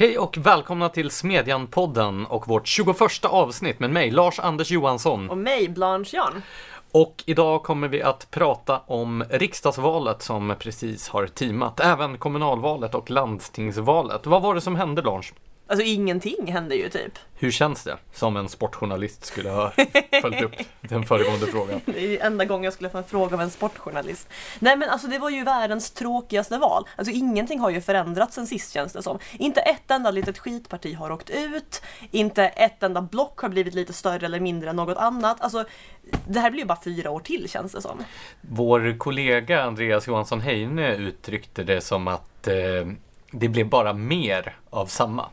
Hej och välkomna till Smedjan-podden och vårt 21 avsnitt med mig, Lars-Anders Johansson. Och mig, Blanche Jan. Och idag kommer vi att prata om riksdagsvalet som precis har teamat, även kommunalvalet och landstingsvalet. Vad var det som hände, Blanche? Alltså ingenting hände ju typ. Hur känns det? Som en sportjournalist skulle ha följt upp den föregående frågan. Det är enda gången jag skulle få en fråga av en sportjournalist. Nej men alltså det var ju världens tråkigaste val. Alltså ingenting har ju förändrats sen sist känns det som. Inte ett enda litet skitparti har åkt ut. Inte ett enda block har blivit lite större eller mindre än något annat. Alltså det här blir ju bara fyra år till känns det som. Vår kollega Andreas Johansson Heine uttryckte det som att eh, det blev bara mer av samma.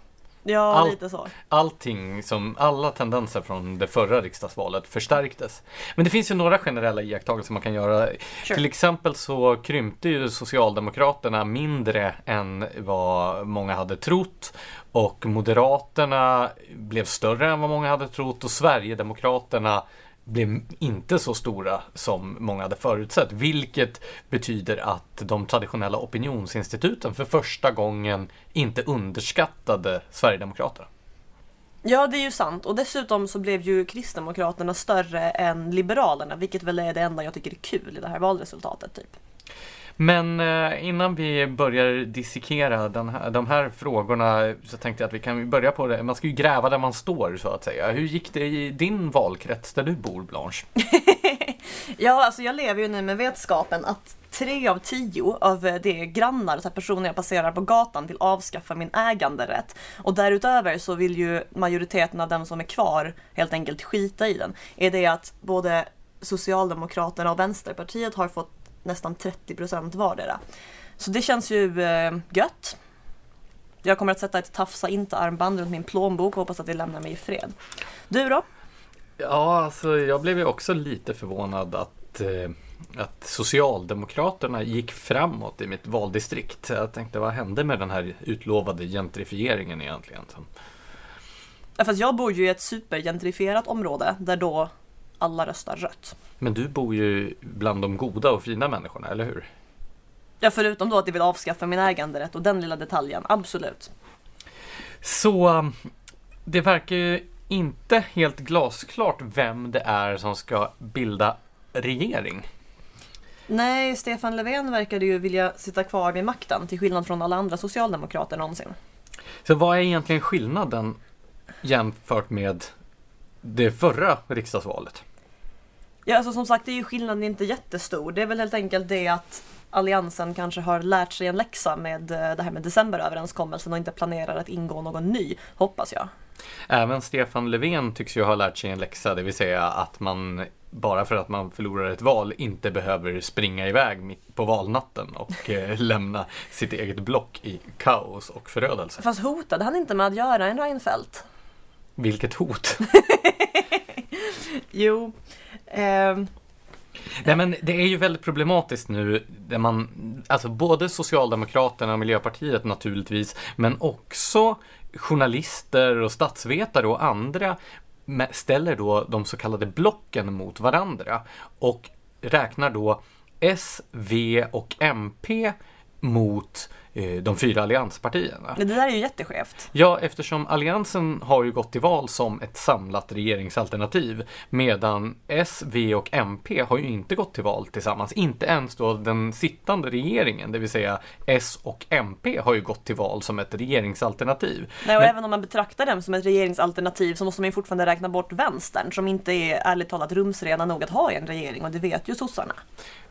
Ja, Allt- lite så. Allting som, alla tendenser från det förra riksdagsvalet förstärktes. Men det finns ju några generella iakttagelser man kan göra. Sure. Till exempel så krympte ju Socialdemokraterna mindre än vad många hade trott. Och Moderaterna blev större än vad många hade trott och Sverigedemokraterna blev inte så stora som många hade förutsett. Vilket betyder att de traditionella opinionsinstituten för första gången inte underskattade Sverigedemokraterna. Ja, det är ju sant. Och dessutom så blev ju Kristdemokraterna större än Liberalerna, vilket väl är det enda jag tycker är kul i det här valresultatet. Typ. Men eh, innan vi börjar dissekera den här, de här frågorna så tänkte jag att vi kan börja på det. Man ska ju gräva där man står så att säga. Hur gick det i din valkrets där du bor Blanche? Ja, alltså jag lever ju nu med vetskapen att tre av tio av eh, de grannar, så här personer jag passerar på gatan, vill avskaffa min äganderätt. Och därutöver så vill ju majoriteten av dem som är kvar helt enkelt skita i den. Är det att både Socialdemokraterna och Vänsterpartiet har fått nästan 30 procent vardera. Så det känns ju eh, gött. Jag kommer att sätta ett tafsa inte-armband runt min plånbok och hoppas att det lämnar mig i fred. Du då? Ja, alltså jag blev ju också lite förvånad att, eh, att Socialdemokraterna gick framåt i mitt valdistrikt. Jag tänkte, vad hände med den här utlovade gentrifieringen egentligen? Ja, fast jag bor ju i ett supergentrifierat område där då alla röstar rött. Men du bor ju bland de goda och fina människorna, eller hur? Ja, förutom då att jag vill avskaffa min äganderätt och den lilla detaljen, absolut. Så um, det verkar ju inte helt glasklart vem det är som ska bilda regering. Nej, Stefan Löfven verkade ju vilja sitta kvar vid makten till skillnad från alla andra socialdemokrater någonsin. Så vad är egentligen skillnaden jämfört med det förra riksdagsvalet? Ja, alltså som sagt, är ju skillnaden inte jättestor. Det är väl helt enkelt det att Alliansen kanske har lärt sig en läxa med eh, det här med decemberöverenskommelsen och inte planerar att ingå någon ny, hoppas jag. Även Stefan Löfven tycks ju ha lärt sig en läxa, det vill säga att man bara för att man förlorar ett val inte behöver springa iväg mitt på valnatten och eh, lämna sitt eget block i kaos och förödelse. Fast hotade han inte med att göra en Reinfeldt? Vilket hot! Jo. Eh. Nej men det är ju väldigt problematiskt nu där man, alltså både Socialdemokraterna och Miljöpartiet naturligtvis, men också journalister och statsvetare och andra ställer då de så kallade blocken mot varandra och räknar då S, V och MP mot de fyra allianspartierna. det där är ju jätteskevt. Ja, eftersom Alliansen har ju gått till val som ett samlat regeringsalternativ medan S, V och MP har ju inte gått till val tillsammans. Inte ens då den sittande regeringen, det vill säga S och MP har ju gått till val som ett regeringsalternativ. Nej, och Men- även om man betraktar dem som ett regeringsalternativ så måste man ju fortfarande räkna bort vänstern som inte är ärligt talat rumsrena nog att ha i en regering och det vet ju sossarna.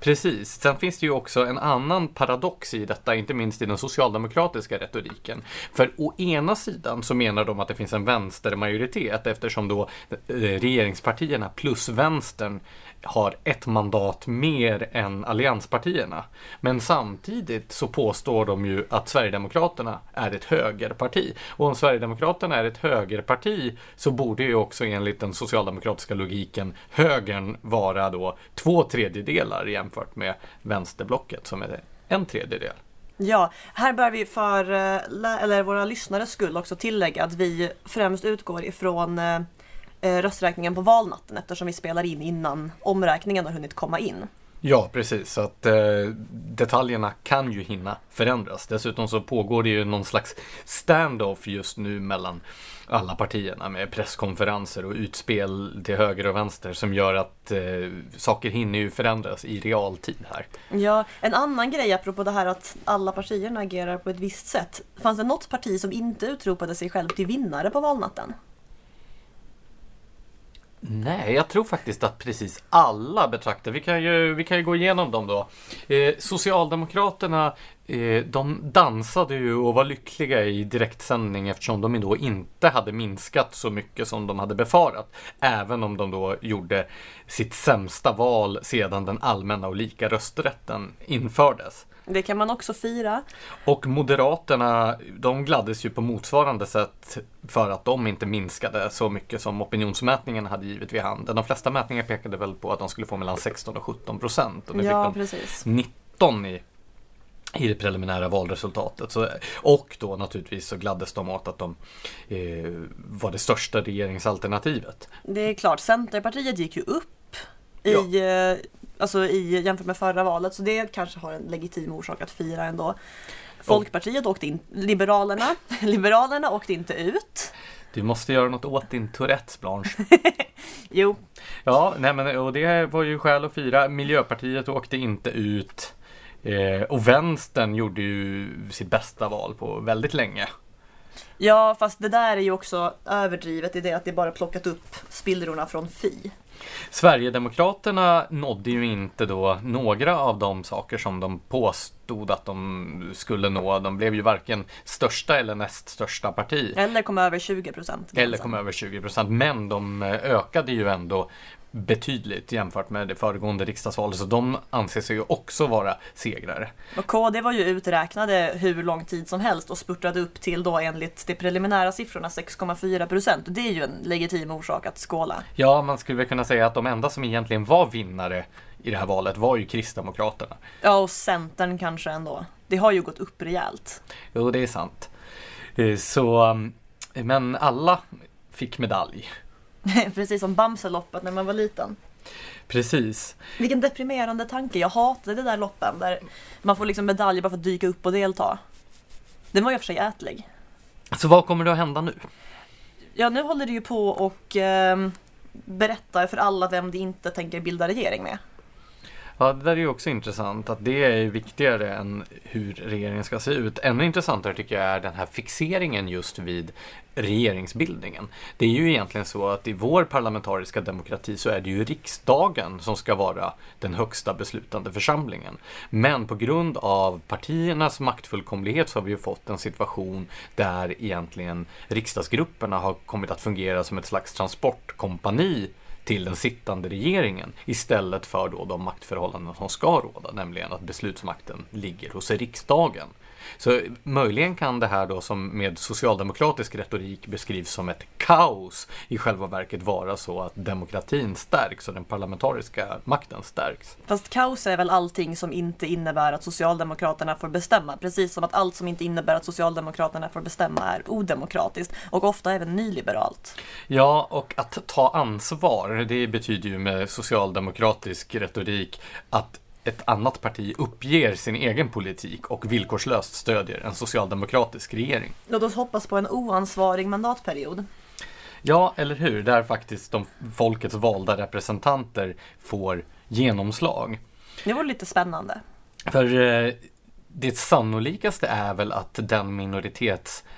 Precis. Sen finns det ju också en annan paradox i detta, inte minst i den socialdemokratiska retoriken. För å ena sidan så menar de att det finns en vänstermajoritet eftersom då eh, regeringspartierna plus vänstern har ett mandat mer än allianspartierna. Men samtidigt så påstår de ju att Sverigedemokraterna är ett högerparti. Och om Sverigedemokraterna är ett högerparti så borde ju också enligt den socialdemokratiska logiken högern vara då två tredjedelar jämfört med vänsterblocket som är en tredjedel. Ja, här bör vi för eh, eller våra lyssnares skull också tillägga att vi främst utgår ifrån eh, eh, rösträkningen på valnatten eftersom vi spelar in innan omräkningen har hunnit komma in. Ja, precis. Så att eh, detaljerna kan ju hinna förändras. Dessutom så pågår det ju någon slags standoff just nu mellan alla partierna med presskonferenser och utspel till höger och vänster som gör att eh, saker hinner ju förändras i realtid här. Ja, en annan grej apropå det här att alla partierna agerar på ett visst sätt. Fanns det något parti som inte utropade sig själv till vinnare på valnatten? Nej, jag tror faktiskt att precis alla betraktar, vi kan ju, vi kan ju gå igenom dem då. Eh, Socialdemokraterna, eh, de dansade ju och var lyckliga i direktsändning eftersom de då inte hade minskat så mycket som de hade befarat. Även om de då gjorde sitt sämsta val sedan den allmänna och lika rösträtten infördes. Det kan man också fira. Och Moderaterna, de gladdes ju på motsvarande sätt för att de inte minskade så mycket som opinionsmätningen hade givit vid handen. De flesta mätningar pekade väl på att de skulle få mellan 16 och 17 procent. Och nu Ja, fick de precis. 19 i, i det preliminära valresultatet. Så, och då naturligtvis så gladdes de åt att de eh, var det största regeringsalternativet. Det är klart, Centerpartiet gick ju upp i, eh, alltså i, jämfört med förra valet, så det kanske har en legitim orsak att fira ändå. Folkpartiet åkte in, Liberalerna, Liberalerna åkte inte ut. Du måste göra något åt din Tourettes Blanche. Jo, Ja, nej men, och det var ju skäl att fira. Miljöpartiet åkte inte ut. Eh, och vänstern gjorde ju sitt bästa val på väldigt länge. ja fast det där är ju också överdrivet i det att det bara plockat upp spillrorna från Fi. Sverigedemokraterna nådde ju inte då några av de saker som de påstod att de skulle nå. De blev ju varken största eller näst största parti. Eller kom över 20 procent. Eller kom över 20 procent. Men de eh, ökade ju ändå betydligt jämfört med det föregående riksdagsvalet. Så de anser sig ju också vara segrare. Och KD var ju uträknade hur lång tid som helst och spurtade upp till då enligt de preliminära siffrorna 6,4 procent. Det är ju en legitim orsak att skåla. Ja, man skulle väl kunna säga att de enda som egentligen var vinnare i det här valet var ju Kristdemokraterna. Ja, och Centern kanske ändå. Det har ju gått upp rejält. Jo, det är sant. Eh, Så, um, men alla fick medalj. Precis som Bamseloppet när man var liten. Precis. Vilken deprimerande tanke. Jag hatade det där loppen där man får liksom medaljer bara för att dyka upp och delta. Den var ju för sig ätlig. Så vad kommer det att hända nu? Ja, nu håller det ju på och eh, berätta för alla vem de inte tänker bilda regering med. Ja, det där är ju också intressant att det är viktigare än hur regeringen ska se ut. Ännu intressantare tycker jag är den här fixeringen just vid regeringsbildningen. Det är ju egentligen så att i vår parlamentariska demokrati så är det ju riksdagen som ska vara den högsta beslutande församlingen. Men på grund av partiernas maktfullkomlighet så har vi ju fått en situation där egentligen riksdagsgrupperna har kommit att fungera som ett slags transportkompani till den sittande regeringen istället för då de maktförhållanden som ska råda, nämligen att beslutsmakten ligger hos riksdagen. Så möjligen kan det här då som med socialdemokratisk retorik beskrivs som ett kaos i själva verket vara så att demokratin stärks och den parlamentariska makten stärks. Fast kaos är väl allting som inte innebär att Socialdemokraterna får bestämma. Precis som att allt som inte innebär att Socialdemokraterna får bestämma är odemokratiskt och ofta även nyliberalt. Ja, och att ta ansvar, det betyder ju med socialdemokratisk retorik att ett annat parti uppger sin egen politik och villkorslöst stödjer en socialdemokratisk regering. Låt oss hoppas på en oansvarig mandatperiod. Ja, eller hur? Där faktiskt de folkets valda representanter får genomslag. Det vore lite spännande. För eh, det sannolikaste är väl att den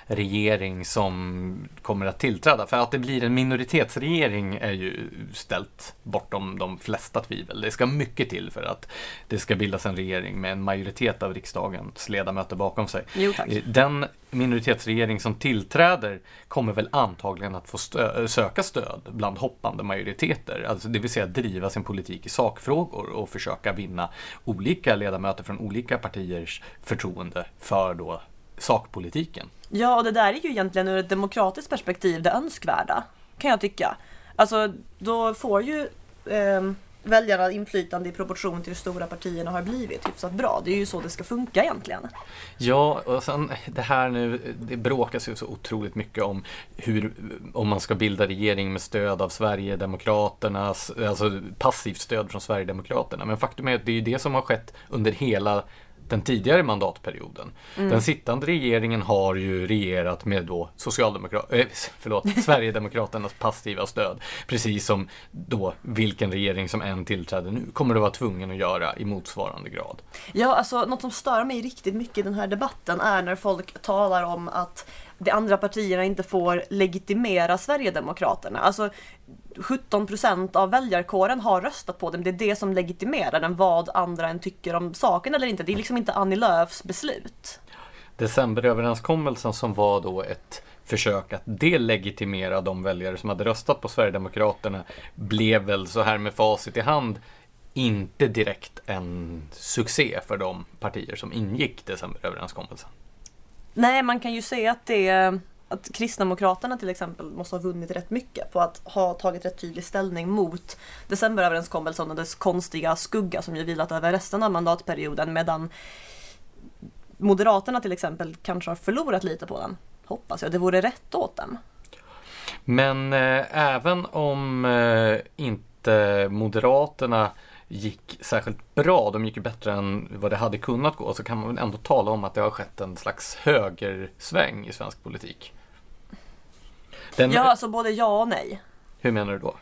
minoritetsregering som kommer att tillträda, för att det blir en minoritetsregering är ju ställt bortom de flesta tvivel. Det ska mycket till för att det ska bildas en regering med en majoritet av riksdagens ledamöter bakom sig. Jo. Eh, Den minoritetsregering som tillträder kommer väl antagligen att få stö- söka stöd bland hoppande majoriteter. Alltså det vill säga driva sin politik i sakfrågor och försöka vinna olika ledamöter från olika partiers förtroende för då sakpolitiken. Ja, och det där är ju egentligen ur ett demokratiskt perspektiv det önskvärda, kan jag tycka. Alltså, då får ju ehm, väljarna inflytande i proportion till hur stora partierna har blivit hyfsat bra. Det är ju så det ska funka egentligen. Ja, och sen det här nu, det bråkas ju så otroligt mycket om hur, om man ska bilda regering med stöd av Sverigedemokraternas, alltså passivt stöd från Sverigedemokraterna. Men faktum är att det är ju det som har skett under hela den tidigare mandatperioden. Mm. Den sittande regeringen har ju regerat med då Socialdemokrat äh, förlåt, Sverigedemokraternas passiva stöd. Precis som då vilken regering som än tillträder nu kommer att vara tvungen att göra i motsvarande grad. Ja, alltså något som stör mig riktigt mycket i den här debatten är när folk talar om att de andra partierna inte får legitimera Sverigedemokraterna. Alltså 17 procent av väljarkåren har röstat på dem. Det är det som legitimerar den, vad andra än tycker om saken eller inte. Det är liksom inte Annie Lööfs beslut. Decemberöverenskommelsen som var då ett försök att delegitimera de väljare som hade röstat på Sverigedemokraterna blev väl så här med facit i hand inte direkt en succé för de partier som ingick decemberöverenskommelsen. Nej, man kan ju säga att det att Kristdemokraterna till exempel måste ha vunnit rätt mycket på att ha tagit rätt tydlig ställning mot decemberöverenskommelsen och dess konstiga skugga som ju vilat över resten av mandatperioden medan Moderaterna till exempel kanske har förlorat lite på den. Hoppas jag, det vore rätt åt dem. Men eh, även om eh, inte Moderaterna gick särskilt bra, de gick ju bättre än vad det hade kunnat gå, så kan man väl ändå tala om att det har skett en slags högersväng i svensk politik. Den... Ja, alltså både ja och nej. Hur menar du då?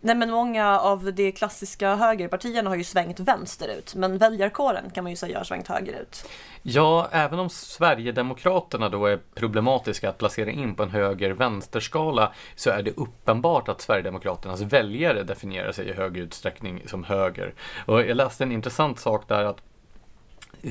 Nej men många av de klassiska högerpartierna har ju svängt vänsterut men väljarkåren kan man ju säga har svängt högerut. Ja, även om Sverigedemokraterna då är problematiska att placera in på en höger-vänsterskala så är det uppenbart att Sverigedemokraternas väljare definierar sig i hög utsträckning som höger. Och jag läste en intressant sak där att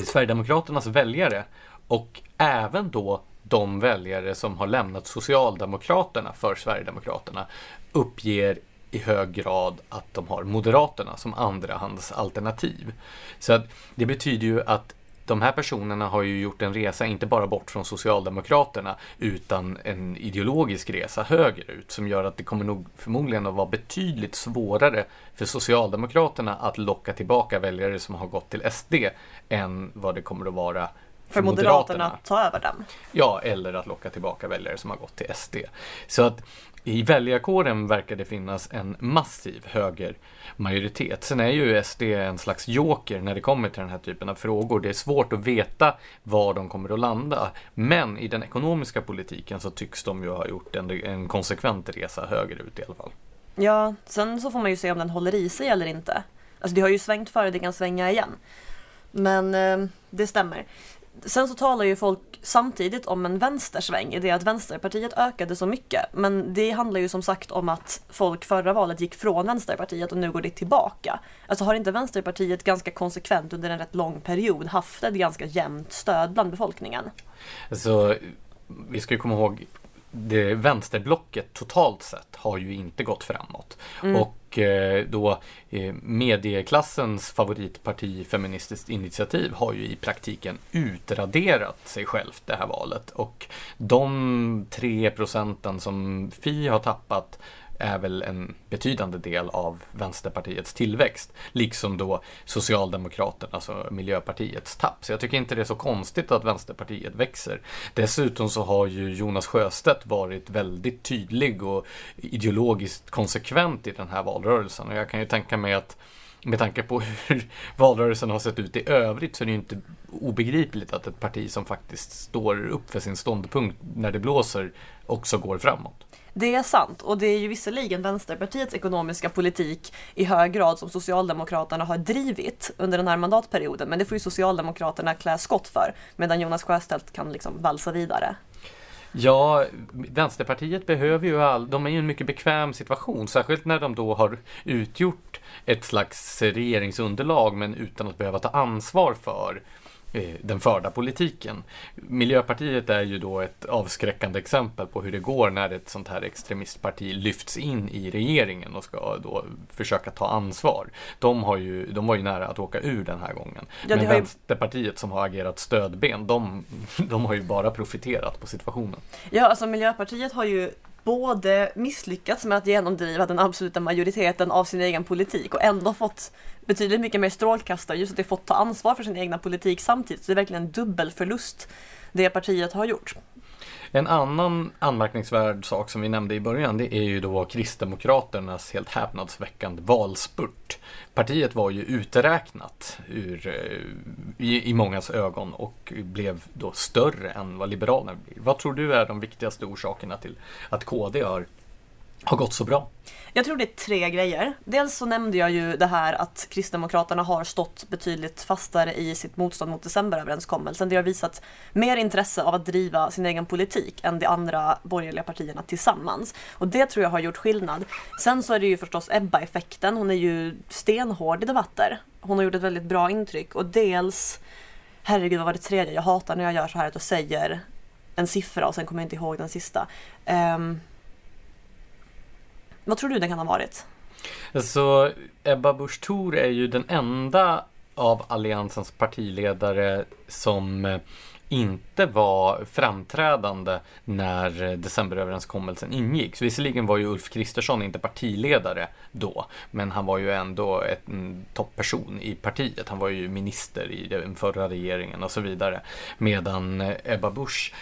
Sverigedemokraternas väljare och även då de väljare som har lämnat Socialdemokraterna för Sverigedemokraterna uppger i hög grad att de har Moderaterna som andrahandsalternativ. Så att det betyder ju att de här personerna har ju gjort en resa, inte bara bort från Socialdemokraterna, utan en ideologisk resa högerut som gör att det kommer nog förmodligen att vara betydligt svårare för Socialdemokraterna att locka tillbaka väljare som har gått till SD än vad det kommer att vara för Moderaterna att ta över dem. Ja, eller att locka tillbaka väljare som har gått till SD. Så att i väljarkåren verkar det finnas en massiv högermajoritet. Sen är ju SD en slags joker när det kommer till den här typen av frågor. Det är svårt att veta var de kommer att landa. Men i den ekonomiska politiken så tycks de ju ha gjort en, en konsekvent resa högerut i alla fall. Ja, sen så får man ju se om den håller i sig eller inte. Alltså det har ju svängt före, det kan svänga igen. Men eh, det stämmer. Sen så talar ju folk samtidigt om en vänstersväng i det att Vänsterpartiet ökade så mycket. Men det handlar ju som sagt om att folk förra valet gick från Vänsterpartiet och nu går det tillbaka. Alltså har inte Vänsterpartiet ganska konsekvent under en rätt lång period haft ett ganska jämnt stöd bland befolkningen? Alltså, vi ska ju komma ihåg det vänsterblocket totalt sett har ju inte gått framåt. Mm. Och eh, då eh, medieklassens favoritparti Feministiskt initiativ har ju i praktiken utraderat sig självt det här valet. Och de tre procenten som Fi har tappat är väl en betydande del av Vänsterpartiets tillväxt. Liksom då Socialdemokraterna, alltså Miljöpartiets tapp. Så jag tycker inte det är så konstigt att Vänsterpartiet växer. Dessutom så har ju Jonas Sjöstedt varit väldigt tydlig och ideologiskt konsekvent i den här valrörelsen. Och jag kan ju tänka mig att med tanke på hur valrörelsen har sett ut i övrigt så är det ju inte obegripligt att ett parti som faktiskt står upp för sin ståndpunkt när det blåser också går framåt. Det är sant och det är ju visserligen Vänsterpartiets ekonomiska politik i hög grad som Socialdemokraterna har drivit under den här mandatperioden. Men det får ju Socialdemokraterna klä skott för medan Jonas Sjöstedt kan liksom valsa vidare. Ja, Vänsterpartiet behöver ju all, de är ju i en mycket bekväm situation, särskilt när de då har utgjort ett slags regeringsunderlag men utan att behöva ta ansvar för den förda politiken. Miljöpartiet är ju då ett avskräckande exempel på hur det går när ett sånt här extremistparti lyfts in i regeringen och ska då försöka ta ansvar. De, har ju, de var ju nära att åka ur den här gången. Ja, Men Vänsterpartiet som har agerat stödben, de, de har ju bara profiterat på situationen. Ja, alltså Miljöpartiet har ju både misslyckats med att genomdriva den absoluta majoriteten av sin egen politik och ändå fått betydligt mycket mer strålkastare just att det fått ta ansvar för sin egna politik samtidigt. Så det är verkligen en dubbelförlust det partiet har gjort. En annan anmärkningsvärd sak som vi nämnde i början det är ju då Kristdemokraternas helt häpnadsväckande valspurt. Partiet var ju uträknat ur, eh, i, i mångas ögon och blev då större än vad Liberalerna blir. Vad tror du är de viktigaste orsakerna till att KD har, har gått så bra? Jag tror det är tre grejer. Dels så nämnde jag ju det här att Kristdemokraterna har stått betydligt fastare i sitt motstånd mot decemberöverenskommelsen. Det har visat mer intresse av att driva sin egen politik än de andra borgerliga partierna tillsammans. Och det tror jag har gjort skillnad. Sen så är det ju förstås Ebba-effekten. Hon är ju stenhård i debatter. Hon har gjort ett väldigt bra intryck och dels Herregud vad var det tredje? Jag hatar när jag gör så här att jag säger en siffra och sen kommer jag inte ihåg den sista. Um, vad tror du den kan ha varit? Alltså, Ebba Busch Thor är ju den enda av Alliansens partiledare som eh, inte var framträdande när decemberöverenskommelsen ingicks. Visserligen var ju Ulf Kristersson inte partiledare då, men han var ju ändå en mm, toppperson i partiet. Han var ju minister i den förra regeringen och så vidare. Medan eh, Ebba Busch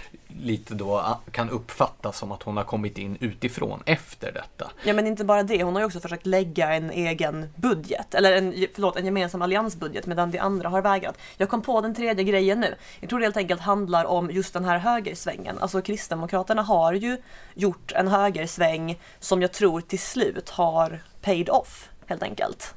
lite då kan uppfattas som att hon har kommit in utifrån efter detta. Ja men inte bara det, hon har ju också försökt lägga en egen budget, eller en, förlåt, en gemensam alliansbudget medan de andra har vägrat. Jag kom på den tredje grejen nu. Jag tror helt enkelt handlar om just den här högersvängen. Alltså Kristdemokraterna har ju gjort en högersväng som jag tror till slut har paid off helt enkelt.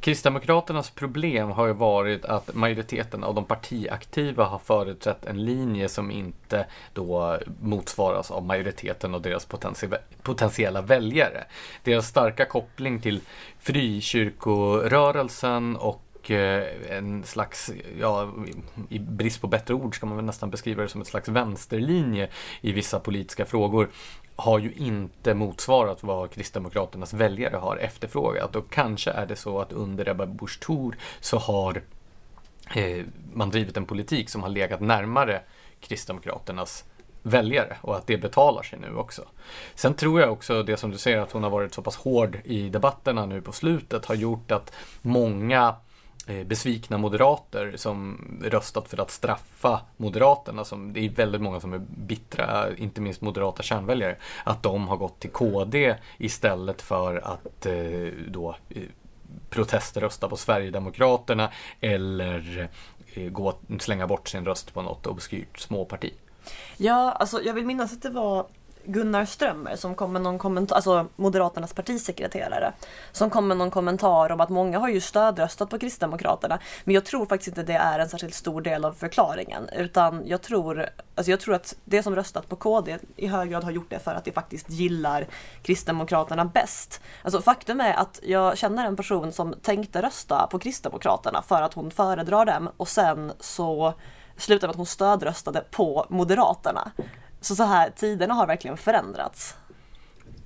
Kristdemokraternas problem har ju varit att majoriteten av de partiaktiva har förutsett en linje som inte då motsvaras av majoriteten och deras potentiella väljare. Deras starka koppling till frikyrkorörelsen och och eh, en slags, ja, i brist på bättre ord ska man väl nästan beskriva det som ett slags vänsterlinje i vissa politiska frågor har ju inte motsvarat vad Kristdemokraternas väljare har efterfrågat och kanske är det så att under Ebba Busch Thor så har eh, man drivit en politik som har legat närmare Kristdemokraternas väljare och att det betalar sig nu också. Sen tror jag också det som du säger att hon har varit så pass hård i debatterna nu på slutet har gjort att många Eh, besvikna moderater som röstat för att straffa Moderaterna. Som, det är väldigt många som är bittra, inte minst moderata kärnväljare, att de har gått till KD istället för att eh, då eh, proteströsta på Sverigedemokraterna eller eh, gå, slänga bort sin röst på något obskyrt småparti. Ja, alltså jag vill minnas att det var Gunnar Strömmer som kom med någon kommentar, alltså Moderaternas partisekreterare, som kom med någon kommentar om att många har ju stödröstat på Kristdemokraterna. Men jag tror faktiskt inte det är en särskilt stor del av förklaringen, utan jag tror, alltså jag tror att det som röstat på KD i hög grad har gjort det för att de faktiskt gillar Kristdemokraterna bäst. Alltså faktum är att jag känner en person som tänkte rösta på Kristdemokraterna för att hon föredrar dem och sen så slutade med att hon stödröstade på Moderaterna. Så så här, tiderna har verkligen förändrats.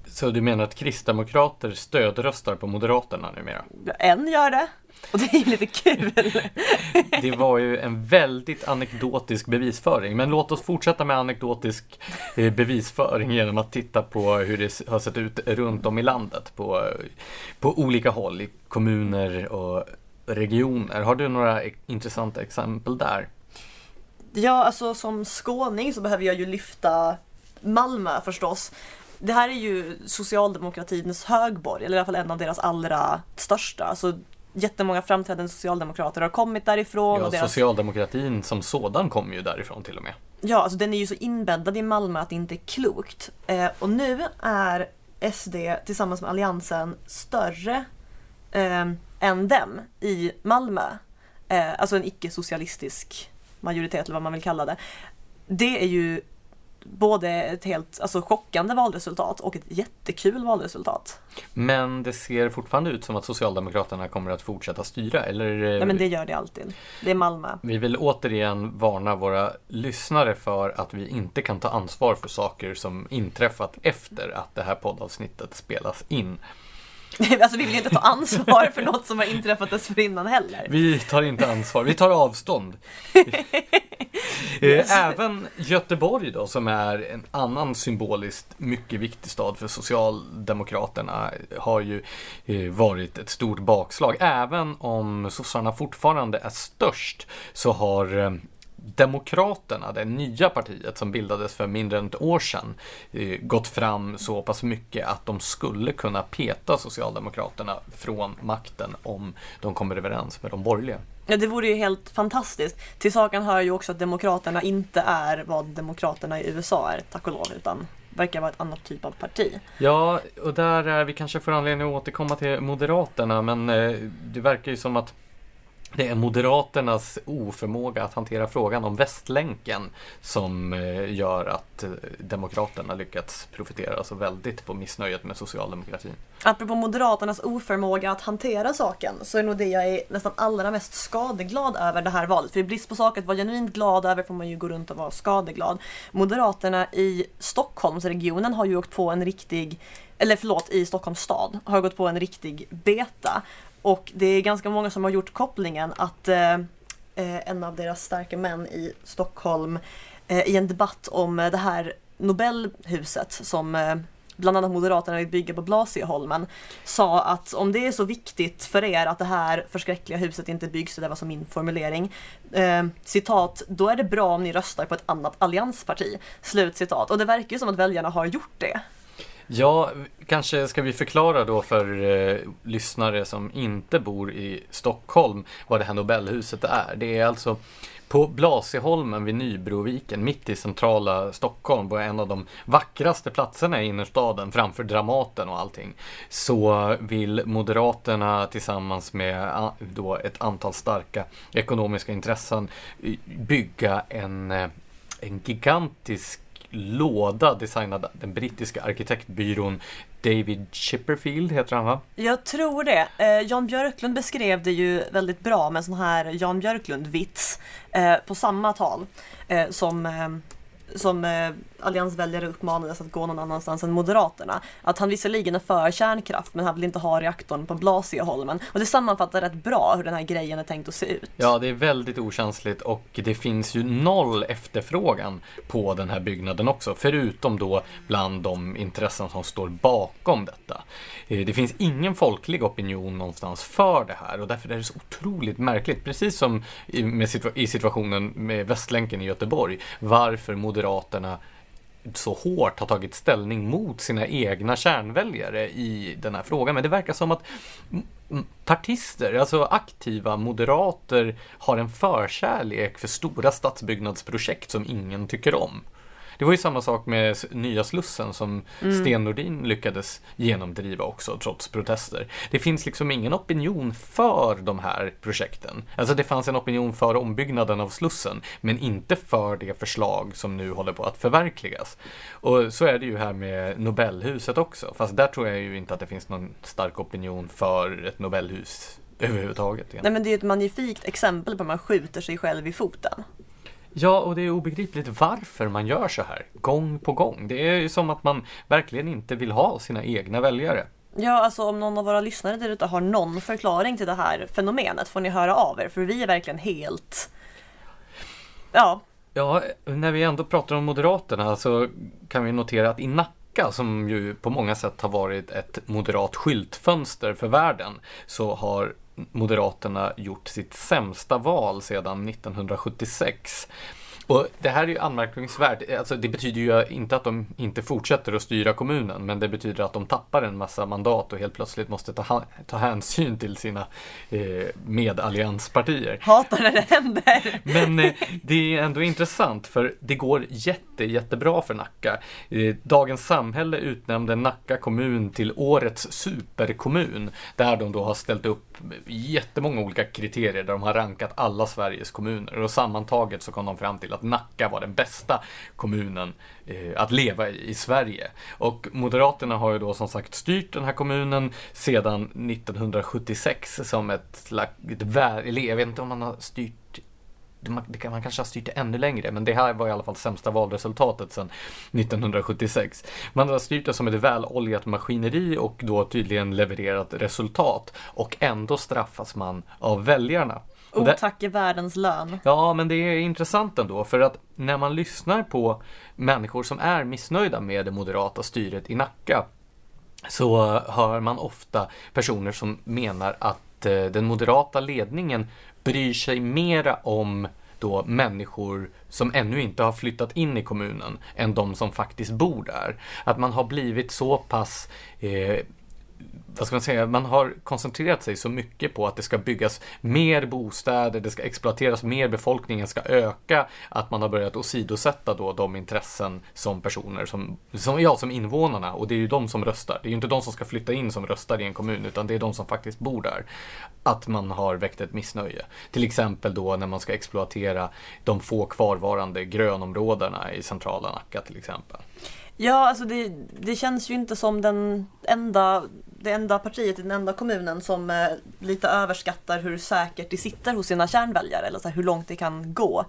Så du menar att kristdemokrater stödröstar på Moderaterna numera? En gör det. Och det är lite kul. Det var ju en väldigt anekdotisk bevisföring. Men låt oss fortsätta med anekdotisk eh, bevisföring genom att titta på hur det har sett ut runt om i landet. På, på olika håll, i kommuner och regioner. Har du några intressanta exempel där? Ja, alltså som skåning så behöver jag ju lyfta Malmö förstås. Det här är ju socialdemokratins högborg, eller i alla fall en av deras allra största. Alltså, jättemånga framträdande socialdemokrater har kommit därifrån. Ja, och deras... socialdemokratin som sådan kommer ju därifrån till och med. Ja, alltså den är ju så inbäddad i Malmö att det inte är klokt. Eh, och nu är SD tillsammans med Alliansen större eh, än dem i Malmö. Eh, alltså en icke-socialistisk majoritet eller vad man vill kalla det. Det är ju både ett helt alltså, chockande valresultat och ett jättekul valresultat. Men det ser fortfarande ut som att Socialdemokraterna kommer att fortsätta styra, eller? Nej men det gör det alltid. Det är Malmö. Vi vill återigen varna våra lyssnare för att vi inte kan ta ansvar för saker som inträffat efter att det här poddavsnittet spelas in. alltså vi vill inte ta ansvar för något som har inträffat dessförinnan heller. Vi tar inte ansvar, vi tar avstånd. Eh, även Göteborg då, som är en annan symboliskt mycket viktig stad för Socialdemokraterna, har ju eh, varit ett stort bakslag. Även om sossarna fortfarande är störst så har eh, Demokraterna, det nya partiet som bildades för mindre än ett år sedan, gått fram så pass mycket att de skulle kunna peta Socialdemokraterna från makten om de kommer överens med de borgerliga. Ja, det vore ju helt fantastiskt. Till saken hör ju också att Demokraterna inte är vad Demokraterna i USA är, tack och lov, utan verkar vara ett annat typ av parti. Ja, och där är vi kanske får anledning att återkomma till Moderaterna, men eh, det verkar ju som att det är Moderaternas oförmåga att hantera frågan om Västlänken som eh, gör att eh, Demokraterna lyckats profitera så väldigt på missnöjet med socialdemokratin. Apropå Moderaternas oförmåga att hantera saken så är nog det jag är nästan allra mest skadeglad över det här valet. För i brist på saker att vara genuint glad över får man ju gå runt och vara skadeglad. Moderaterna i Stockholmsregionen har ju åkt på en riktig eller förlåt, i Stockholms stad har gått på en riktig beta. Och det är ganska många som har gjort kopplingen att eh, eh, en av deras starka män i Stockholm eh, i en debatt om eh, det här Nobelhuset som eh, bland annat Moderaterna vill bygga på Blasieholmen sa att om det är så viktigt för er att det här förskräckliga huset inte byggs, det var som min formulering, eh, citat, då är det bra om ni röstar på ett annat alliansparti. Slut citat. Och det verkar ju som att väljarna har gjort det. Ja, kanske ska vi förklara då för eh, lyssnare som inte bor i Stockholm vad det här Nobelhuset är. Det är alltså på Blasieholmen vid Nybroviken, mitt i centrala Stockholm, på en av de vackraste platserna i innerstaden framför Dramaten och allting, så vill Moderaterna tillsammans med då ett antal starka ekonomiska intressen eh, bygga en, eh, en gigantisk låda designad av den brittiska arkitektbyrån David Chipperfield heter han va? Jag tror det. Eh, Jan Björklund beskrev det ju väldigt bra med en sån här Jan Björklund-vits eh, på samma tal eh, som eh, som eh, alliansväljare uppmanades att gå någon annanstans än Moderaterna. Att han visserligen är för kärnkraft men han vill inte ha reaktorn på Blasieholmen. Och det sammanfattar rätt bra hur den här grejen är tänkt att se ut. Ja, det är väldigt okänsligt och det finns ju noll efterfrågan på den här byggnaden också. Förutom då bland de intressen som står bakom detta. Eh, det finns ingen folklig opinion någonstans för det här och därför är det så otroligt märkligt. Precis som i situationen med Västlänken i Göteborg. Varför Moderaterna så hårt har tagit ställning mot sina egna kärnväljare i den här frågan. Men det verkar som att partister, alltså aktiva moderater, har en förkärlek för stora stadsbyggnadsprojekt som ingen tycker om. Det var ju samma sak med nya Slussen som mm. Sten Nordin lyckades genomdriva också trots protester. Det finns liksom ingen opinion för de här projekten. Alltså det fanns en opinion för ombyggnaden av Slussen men inte för det förslag som nu håller på att förverkligas. Och så är det ju här med Nobelhuset också. Fast där tror jag ju inte att det finns någon stark opinion för ett Nobelhus överhuvudtaget. Nej men det är ett magnifikt exempel på att man skjuter sig själv i foten. Ja, och det är obegripligt varför man gör så här gång på gång. Det är ju som att man verkligen inte vill ha sina egna väljare. Ja, alltså om någon av våra lyssnare där ute har någon förklaring till det här fenomenet får ni höra av er, för vi är verkligen helt... Ja. Ja, när vi ändå pratar om Moderaterna så kan vi notera att i Nacka som ju på många sätt har varit ett moderat skyltfönster för världen, så har Moderaterna gjort sitt sämsta val sedan 1976. Och det här är ju anmärkningsvärt. Alltså, det betyder ju inte att de inte fortsätter att styra kommunen, men det betyder att de tappar en massa mandat och helt plötsligt måste ta, ta hänsyn till sina eh, medallianspartier. Hatar när det händer! Men eh, det är ändå intressant, för det går jätte, jättebra för Nacka. Eh, Dagens Samhälle utnämnde Nacka kommun till årets superkommun, där de då har ställt upp jättemånga olika kriterier där de har rankat alla Sveriges kommuner och sammantaget så kom de fram till att Nacka var den bästa kommunen eh, att leva i i Sverige. Och Moderaterna har ju då som sagt styrt den här kommunen sedan 1976 som ett slags, eller jag vet inte om man har styrt man, man kanske har styrt det ännu längre, men det här var i alla fall sämsta valresultatet sedan 1976. Man har styrt det som ett väloljat maskineri och då tydligen levererat resultat och ändå straffas man av väljarna. Otack är världens lön. Ja, men det är intressant ändå för att när man lyssnar på människor som är missnöjda med det moderata styret i Nacka så hör man ofta personer som menar att eh, den moderata ledningen bryr sig mera om då människor som ännu inte har flyttat in i kommunen än de som faktiskt bor där. Att man har blivit så pass eh, vad ska man säga, man har koncentrerat sig så mycket på att det ska byggas mer bostäder, det ska exploateras mer, befolkningen ska öka, att man har börjat åsidosätta då de intressen som personer, som, som, ja, som invånarna, och det är ju de som röstar. Det är ju inte de som ska flytta in som röstar i en kommun, utan det är de som faktiskt bor där. Att man har väckt ett missnöje. Till exempel då när man ska exploatera de få kvarvarande grönområdena i centrala Nacka till exempel. Ja, alltså det, det känns ju inte som den enda, det enda partiet i den enda kommunen som eh, lite överskattar hur säkert de sitter hos sina kärnväljare eller så här, hur långt det kan gå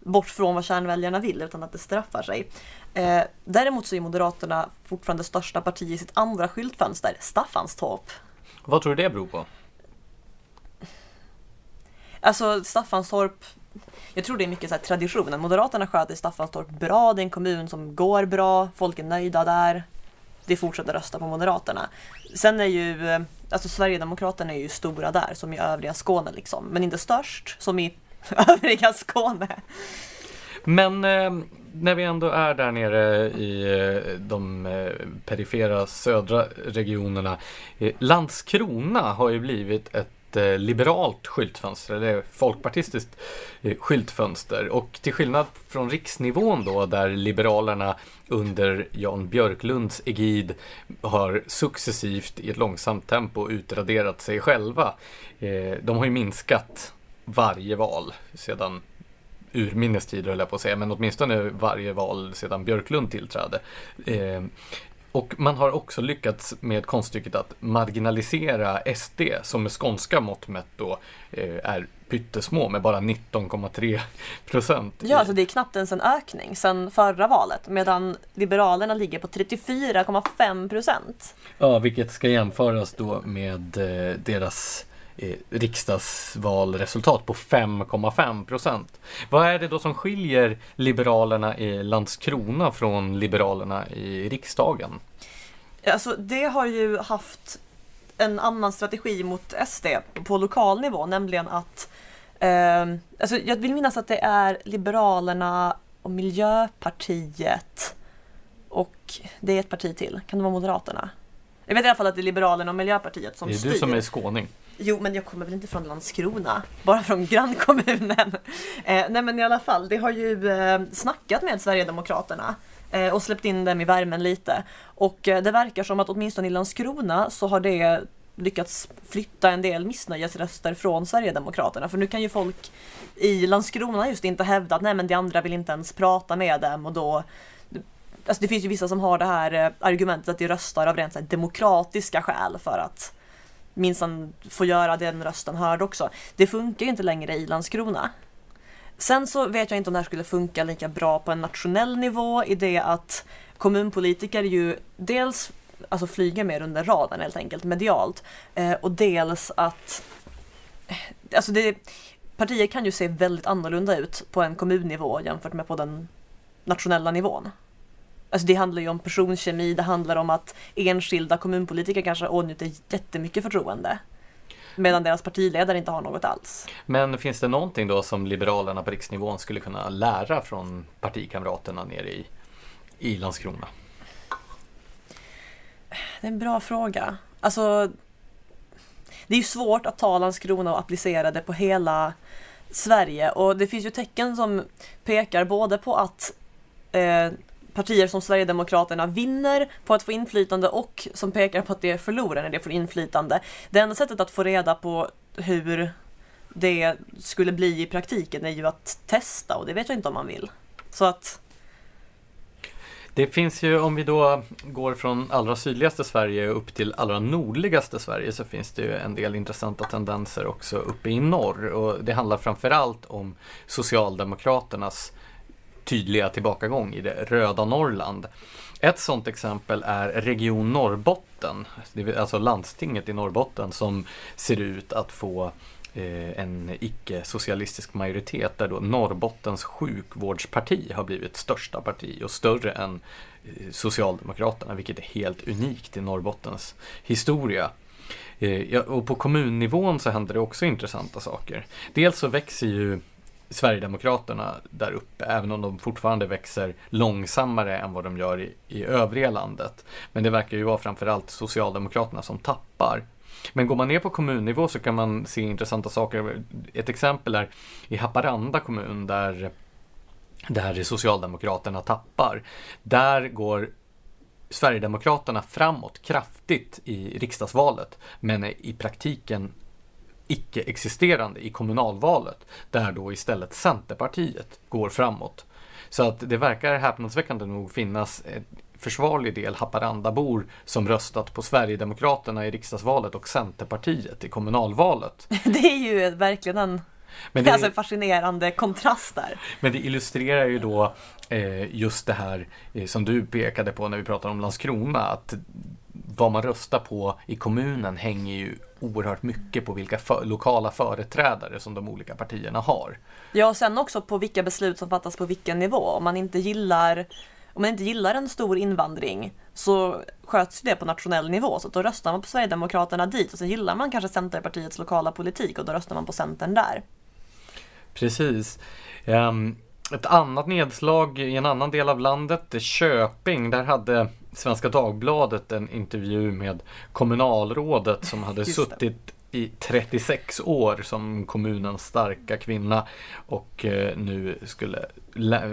bort från vad kärnväljarna vill utan att det straffar sig. Eh, däremot så är Moderaterna fortfarande största parti i sitt andra skyltfönster, Staffanstorp. Vad tror du det beror på? Alltså Staffanstorp jag tror det är mycket så här traditionen. Moderaterna sköter Staffanstorp bra, det är en kommun som går bra, folk är nöjda där. Det fortsätter rösta på Moderaterna. Sen är ju, eh, alltså Sverigedemokraterna är ju stora där, som i övriga Skåne liksom. Men inte störst, som i övriga Skåne. Men eh, när vi ändå är där nere i eh, de eh, perifera södra regionerna. Eh, Landskrona har ju blivit ett Eh, liberalt skyltfönster, eller folkpartistiskt eh, skyltfönster. Och till skillnad från riksnivån då, där Liberalerna under Jan Björklunds egid har successivt i ett långsamt tempo utraderat sig själva. Eh, de har ju minskat varje val sedan urminnes tider höll jag på att säga, men åtminstone varje val sedan Björklund tillträdde. Och man har också lyckats med konststycket att marginalisera SD som med skånska mått mätt då eh, är pyttesmå med bara 19,3 procent. Ja, alltså det är knappt ens en ökning sedan förra valet medan Liberalerna ligger på 34,5 procent. Ja, vilket ska jämföras då med eh, deras riksdagsvalresultat på 5,5 procent. Vad är det då som skiljer Liberalerna i Landskrona från Liberalerna i riksdagen? Alltså det har ju haft en annan strategi mot SD på lokal nivå, nämligen att eh, alltså jag vill minnas att det är Liberalerna och Miljöpartiet och det är ett parti till. Kan det vara Moderaterna? Jag vet i alla fall att det är Liberalerna och Miljöpartiet som styr. Det är styr. du som är skåning. Jo, men jag kommer väl inte från Landskrona, bara från grannkommunen. Eh, nej, men i alla fall, det har ju eh, snackat med Sverigedemokraterna eh, och släppt in dem i värmen lite. Och eh, det verkar som att åtminstone i Landskrona så har det lyckats flytta en del missnöjesröster från Sverigedemokraterna. För nu kan ju folk i Landskrona just inte hävda att nej men de andra vill inte ens prata med dem och då Alltså det finns ju vissa som har det här eh, argumentet att de röstar av rent demokratiska skäl för att minsann få göra den rösten hörd också. Det funkar ju inte längre i Landskrona. Sen så vet jag inte om det här skulle funka lika bra på en nationell nivå i det att kommunpolitiker ju dels alltså flyger mer under radarn helt enkelt medialt eh, och dels att eh, alltså det, partier kan ju se väldigt annorlunda ut på en kommunnivå jämfört med på den nationella nivån. Alltså det handlar ju om personkemi, det handlar om att enskilda kommunpolitiker kanske åtnjuter jättemycket förtroende. Medan deras partiledare inte har något alls. Men finns det någonting då som Liberalerna på riksnivån skulle kunna lära från partikamraterna nere i, i Landskrona? Det är en bra fråga. Alltså, det är ju svårt att ta Landskrona och applicera det på hela Sverige och det finns ju tecken som pekar både på att eh, partier som Sverigedemokraterna vinner på att få inflytande och som pekar på att det förlorar när det får inflytande. Det enda sättet att få reda på hur det skulle bli i praktiken är ju att testa och det vet jag inte om man vill. Så att Det finns ju, om vi då går från allra sydligaste Sverige upp till allra nordligaste Sverige så finns det ju en del intressanta tendenser också uppe i norr. Och det handlar framförallt om Socialdemokraternas tydliga tillbakagång i det röda Norrland. Ett sådant exempel är Region Norrbotten, alltså landstinget i Norrbotten som ser ut att få eh, en icke-socialistisk majoritet där då Norrbottens sjukvårdsparti har blivit största parti och större än eh, Socialdemokraterna, vilket är helt unikt i Norrbottens historia. Eh, och på kommunnivån så händer det också intressanta saker. Dels så växer ju Sverigedemokraterna där uppe, även om de fortfarande växer långsammare än vad de gör i, i övriga landet. Men det verkar ju vara framförallt Socialdemokraterna som tappar. Men går man ner på kommunnivå så kan man se intressanta saker. Ett exempel är i Haparanda kommun där, där Socialdemokraterna tappar. Där går Sverigedemokraterna framåt kraftigt i riksdagsvalet men är i praktiken icke-existerande i kommunalvalet där då istället Centerpartiet går framåt. Så att det verkar häpnadsväckande nog finnas en försvarlig del Haparandabor som röstat på Sverigedemokraterna i riksdagsvalet och Centerpartiet i kommunalvalet. Det är ju verkligen en men det, alltså en fascinerande kontrast där. Men det illustrerar ju då eh, just det här eh, som du pekade på när vi pratade om Landskrona. Att vad man röstar på i kommunen hänger ju oerhört mycket på vilka för, lokala företrädare som de olika partierna har. Ja, och sen också på vilka beslut som fattas på vilken nivå. Om man inte gillar om man inte gillar en stor invandring så sköts det på nationell nivå. Så då röstar man på Sverigedemokraterna dit och sen gillar man kanske Centerpartiets lokala politik och då röstar man på Centern där. Precis. Um, ett annat nedslag i en annan del av landet, Köping, där hade Svenska Dagbladet en intervju med kommunalrådet som hade suttit i 36 år som kommunens starka kvinna och eh, nu skulle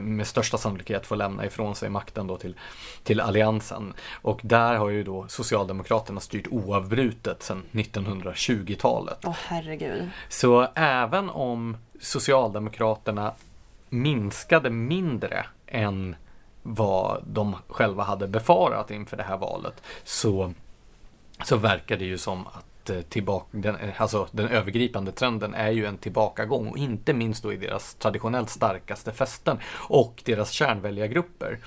med största sannolikhet få lämna ifrån sig makten då till, till Alliansen. Och där har ju då Socialdemokraterna styrt oavbrutet sedan 1920-talet. Åh oh, herregud. Så även om Socialdemokraterna minskade mindre än vad de själva hade befarat inför det här valet så, så verkar det ju som att eh, tillbaka, den, eh, alltså den övergripande trenden är ju en tillbakagång och inte minst då i deras traditionellt starkaste fästen och deras kärnväljargrupper.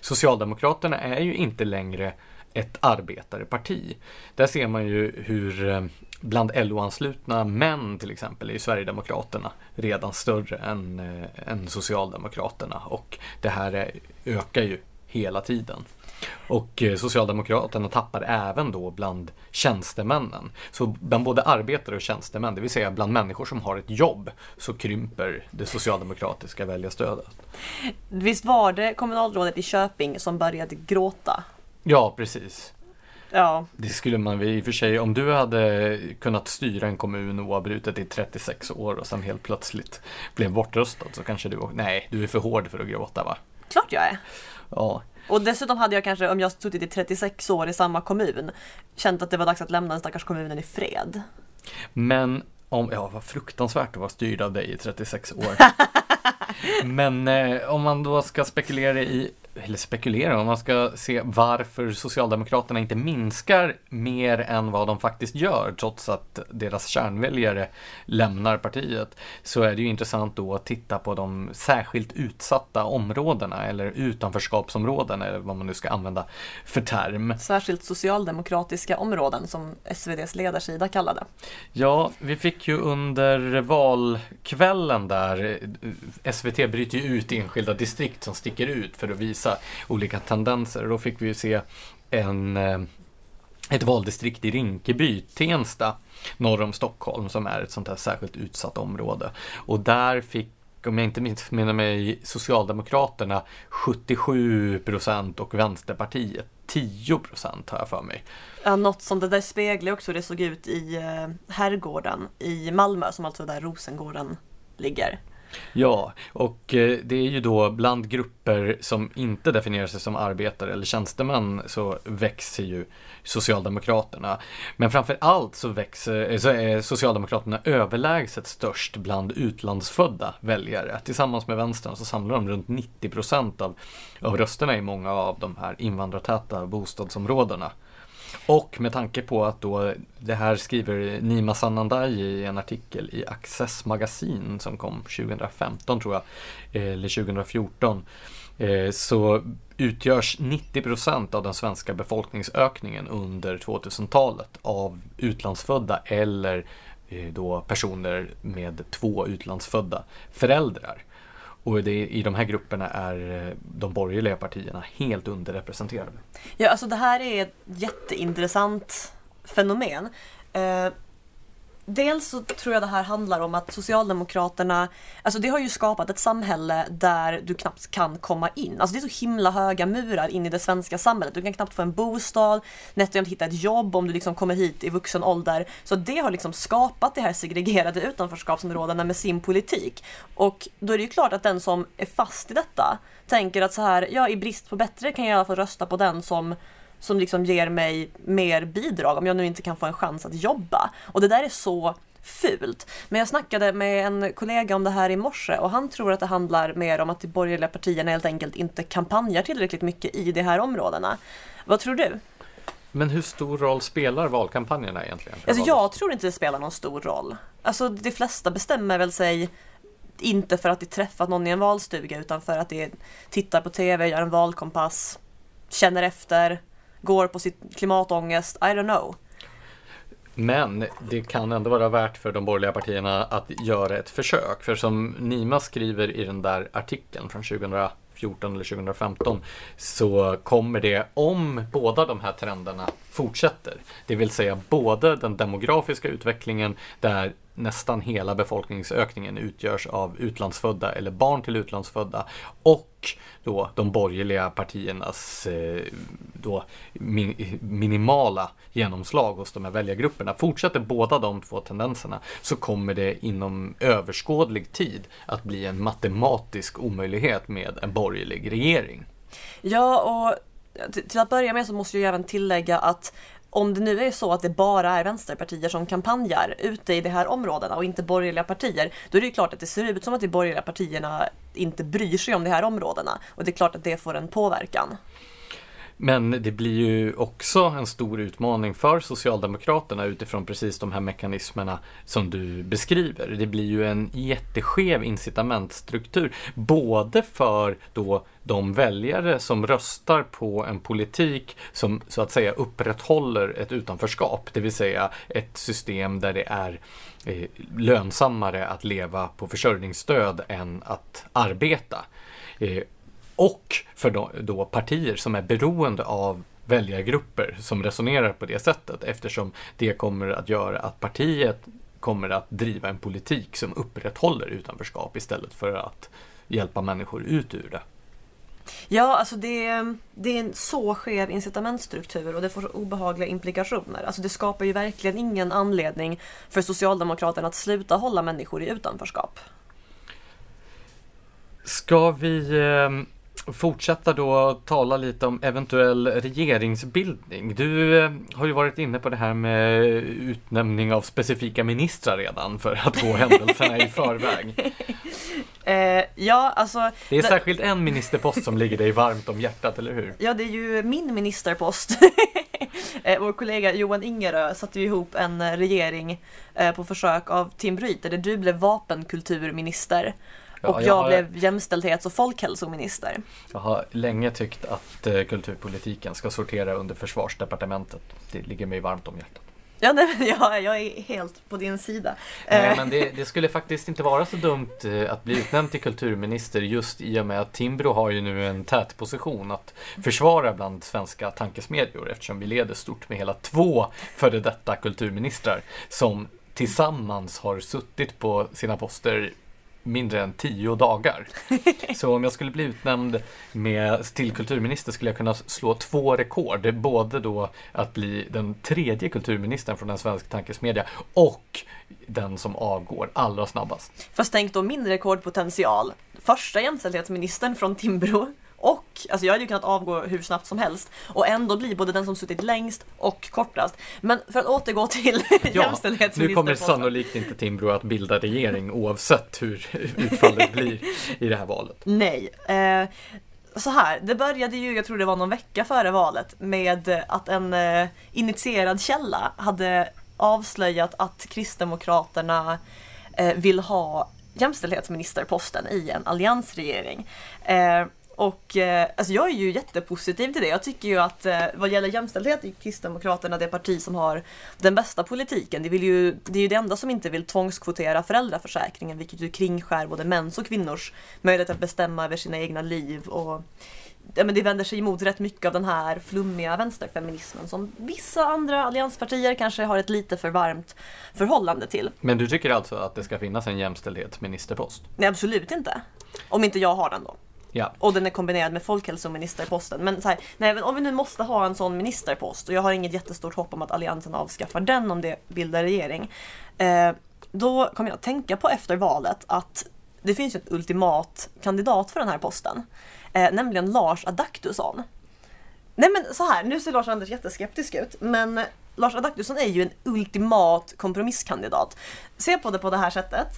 Socialdemokraterna är ju inte längre ett arbetareparti. Där ser man ju hur eh, bland LO-anslutna män till exempel är ju Sverigedemokraterna redan större än, äh, än Socialdemokraterna och det här är, ökar ju hela tiden. Och eh, Socialdemokraterna tappar även då bland tjänstemännen. Så bland både arbetare och tjänstemän, det vill säga bland människor som har ett jobb, så krymper det socialdemokratiska väljarstödet. Visst var det kommunalrådet i Köping som började gråta? Ja, precis. Ja. Det skulle man i och för sig, om du hade kunnat styra en kommun oavbrutet i 36 år och sen helt plötsligt blev bortröstad så kanske du, nej, du är för hård för att gråta va? Klart jag är. Ja. Och dessutom hade jag kanske, om jag suttit i 36 år i samma kommun, känt att det var dags att lämna den stackars kommunen i fred. Men om, ja vad fruktansvärt att vara styrd av dig i 36 år. Men eh, om man då ska spekulera i eller spekulera om man ska se varför Socialdemokraterna inte minskar mer än vad de faktiskt gör trots att deras kärnväljare lämnar partiet så är det ju intressant då att titta på de särskilt utsatta områdena eller utanförskapsområden eller vad man nu ska använda för term. Särskilt socialdemokratiska områden som SVDs ledarsida kallade. Ja, vi fick ju under valkvällen där SVT bryter ju ut enskilda distrikt som sticker ut för att visa visa olika tendenser. Då fick vi ju se en, eh, ett valdistrikt i Rinkeby, Tensta, norr om Stockholm, som är ett sånt här särskilt utsatt område. Och där fick om jag inte missminner mig, Socialdemokraterna 77 procent och Vänsterpartiet 10 procent har jag för mig. Ja, något som det där speglar också hur det såg ut i eh, Herrgården i Malmö, som alltså där Rosengården ligger. Ja, och eh, det är ju då bland grupper som inte definierar sig som arbetare eller tjänstemän så växer ju Socialdemokraterna. Men framför allt så, växer, eh, så är Socialdemokraterna överlägset störst bland utlandsfödda väljare. Tillsammans med vänstern så samlar de runt 90 procent av, av rösterna i många av de här invandrartäta bostadsområdena. Och med tanke på att då det här skriver Nima Sanandaji i en artikel i Access magasin som kom 2015 tror jag, eh, eller 2014. Eh, så utgörs 90 procent av den svenska befolkningsökningen under 2000-talet av utlandsfödda eller eh, då personer med två utlandsfödda föräldrar. Och det, i de här grupperna är eh, de borgerliga partierna helt underrepresenterade. Ja, alltså det här är ett jätteintressant fenomen. Eh, dels så tror jag det här handlar om att Socialdemokraterna, alltså det har ju skapat ett samhälle där du knappt kan komma in. Alltså det är så himla höga murar in i det svenska samhället. Du kan knappt få en bostad, nätt och hitta ett jobb om du liksom kommer hit i vuxen ålder. Så det har liksom skapat det här segregerade utanförskapsområdena med sin politik. Och då är det ju klart att den som är fast i detta tänker att så här, ja i brist på bättre kan jag i alla fall rösta på den som som liksom ger mig mer bidrag om jag nu inte kan få en chans att jobba. Och det där är så fult. Men jag snackade med en kollega om det här i morse och han tror att det handlar mer om att de borgerliga partierna helt enkelt inte kampanjar tillräckligt mycket i de här områdena. Vad tror du? Men hur stor roll spelar valkampanjerna egentligen? Alltså jag tror inte det spelar någon stor roll. Alltså de flesta bestämmer väl sig inte för att de träffat någon i en valstuga utan för att de tittar på TV, gör en valkompass, känner efter, går på sitt klimatångest, I don't know. Men det kan ändå vara värt för de borgerliga partierna att göra ett försök. För som Nima skriver i den där artikeln från 2014 eller 2015 så kommer det, om båda de här trenderna fortsätter, det vill säga både den demografiska utvecklingen där nästan hela befolkningsökningen utgörs av utlandsfödda eller barn till utlandsfödda och då de borgerliga partiernas eh, då min, minimala genomslag hos de här väljargrupperna. Fortsätter båda de två tendenserna så kommer det inom överskådlig tid att bli en matematisk omöjlighet med en borgerlig regering. Ja, och till att börja med så måste jag även tillägga att om det nu är så att det bara är vänsterpartier som kampanjar ute i de här områdena och inte borgerliga partier, då är det ju klart att det ser ut som att de borgerliga partierna inte bryr sig om de här områdena. Och det är klart att det får en påverkan. Men det blir ju också en stor utmaning för Socialdemokraterna utifrån precis de här mekanismerna som du beskriver. Det blir ju en jätteskev incitamentstruktur, både för då de väljare som röstar på en politik som så att säga upprätthåller ett utanförskap, det vill säga ett system där det är eh, lönsammare att leva på försörjningsstöd än att arbeta. Eh, och för då, då partier som är beroende av väljargrupper som resonerar på det sättet eftersom det kommer att göra att partiet kommer att driva en politik som upprätthåller utanförskap istället för att hjälpa människor ut ur det. Ja, alltså det, det är en så skev incitamentstruktur och det får obehagliga implikationer. Alltså det skapar ju verkligen ingen anledning för Socialdemokraterna att sluta hålla människor i utanförskap. Ska vi eh, fortsätta då tala lite om eventuell regeringsbildning. Du eh, har ju varit inne på det här med utnämning av specifika ministrar redan för att gå händelserna i förväg. Eh, ja, alltså. Det är särskilt en ministerpost som ligger dig varmt om hjärtat, eller hur? Ja, det är ju min ministerpost. eh, vår kollega Johan Ingerö satte ju ihop en regering eh, på försök av Tim Ryter där du blev vapenkulturminister. Och jag, jag har... blev jämställdhets och folkhälsominister. Jag har länge tyckt att eh, kulturpolitiken ska sortera under försvarsdepartementet. Det ligger mig varmt om hjärtat. Ja, nej, ja, jag är helt på din sida. Nej, eh. men det, det, skulle faktiskt inte vara så dumt eh, att bli utnämnd till kulturminister just i och med att Timbro har ju nu en tät position att försvara bland svenska tankesmedjor eftersom vi leder stort med hela två före detta kulturministrar som tillsammans har suttit på sina poster mindre än tio dagar. Så om jag skulle bli utnämnd med, till kulturminister skulle jag kunna slå två rekord. Både då att bli den tredje kulturministern från en svensk tankesmedja och den som avgår allra snabbast. Fast tänk då min rekordpotential. Första jämställdhetsministern från Timbro och, alltså jag hade ju kunnat avgå hur snabbt som helst och ändå bli både den som suttit längst och kortast. Men för att återgå till Ja, jämställdhetsministerposten. nu kommer sannolikt inte Timbro att bilda regering oavsett hur utfallet blir i det här valet. Nej. Eh, så här, det började ju, jag tror det var någon vecka före valet, med att en eh, initierad källa hade avslöjat att Kristdemokraterna eh, vill ha jämställdhetsministerposten i en alliansregering. Eh, och eh, alltså jag är ju jättepositiv till det. Jag tycker ju att eh, vad gäller jämställdhet är Kristdemokraterna det parti som har den bästa politiken. Det, vill ju, det är ju det enda som inte vill tvångskvotera föräldraförsäkringen vilket ju kringskär både mäns och kvinnors möjlighet att bestämma över sina egna liv. Och, ja, men det vänder sig emot rätt mycket av den här flummiga vänsterfeminismen som vissa andra allianspartier kanske har ett lite för varmt förhållande till. Men du tycker alltså att det ska finnas en jämställdhetsministerpost? Nej, absolut inte. Om inte jag har den då. Ja. Och den är kombinerad med folkhälsoministerposten. Men, så här, nej, men om vi nu måste ha en sån ministerpost och jag har inget jättestort hopp om att Alliansen avskaffar den om det bildar regering. Eh, då kommer jag att tänka på efter valet att det finns ett ultimat kandidat för den här posten. Eh, nämligen Lars Adaktusson. Nej men så här, nu ser Lars Anders jätteskeptisk ut, men Lars Adaktusson är ju en ultimat kompromisskandidat. Se på det på det här sättet.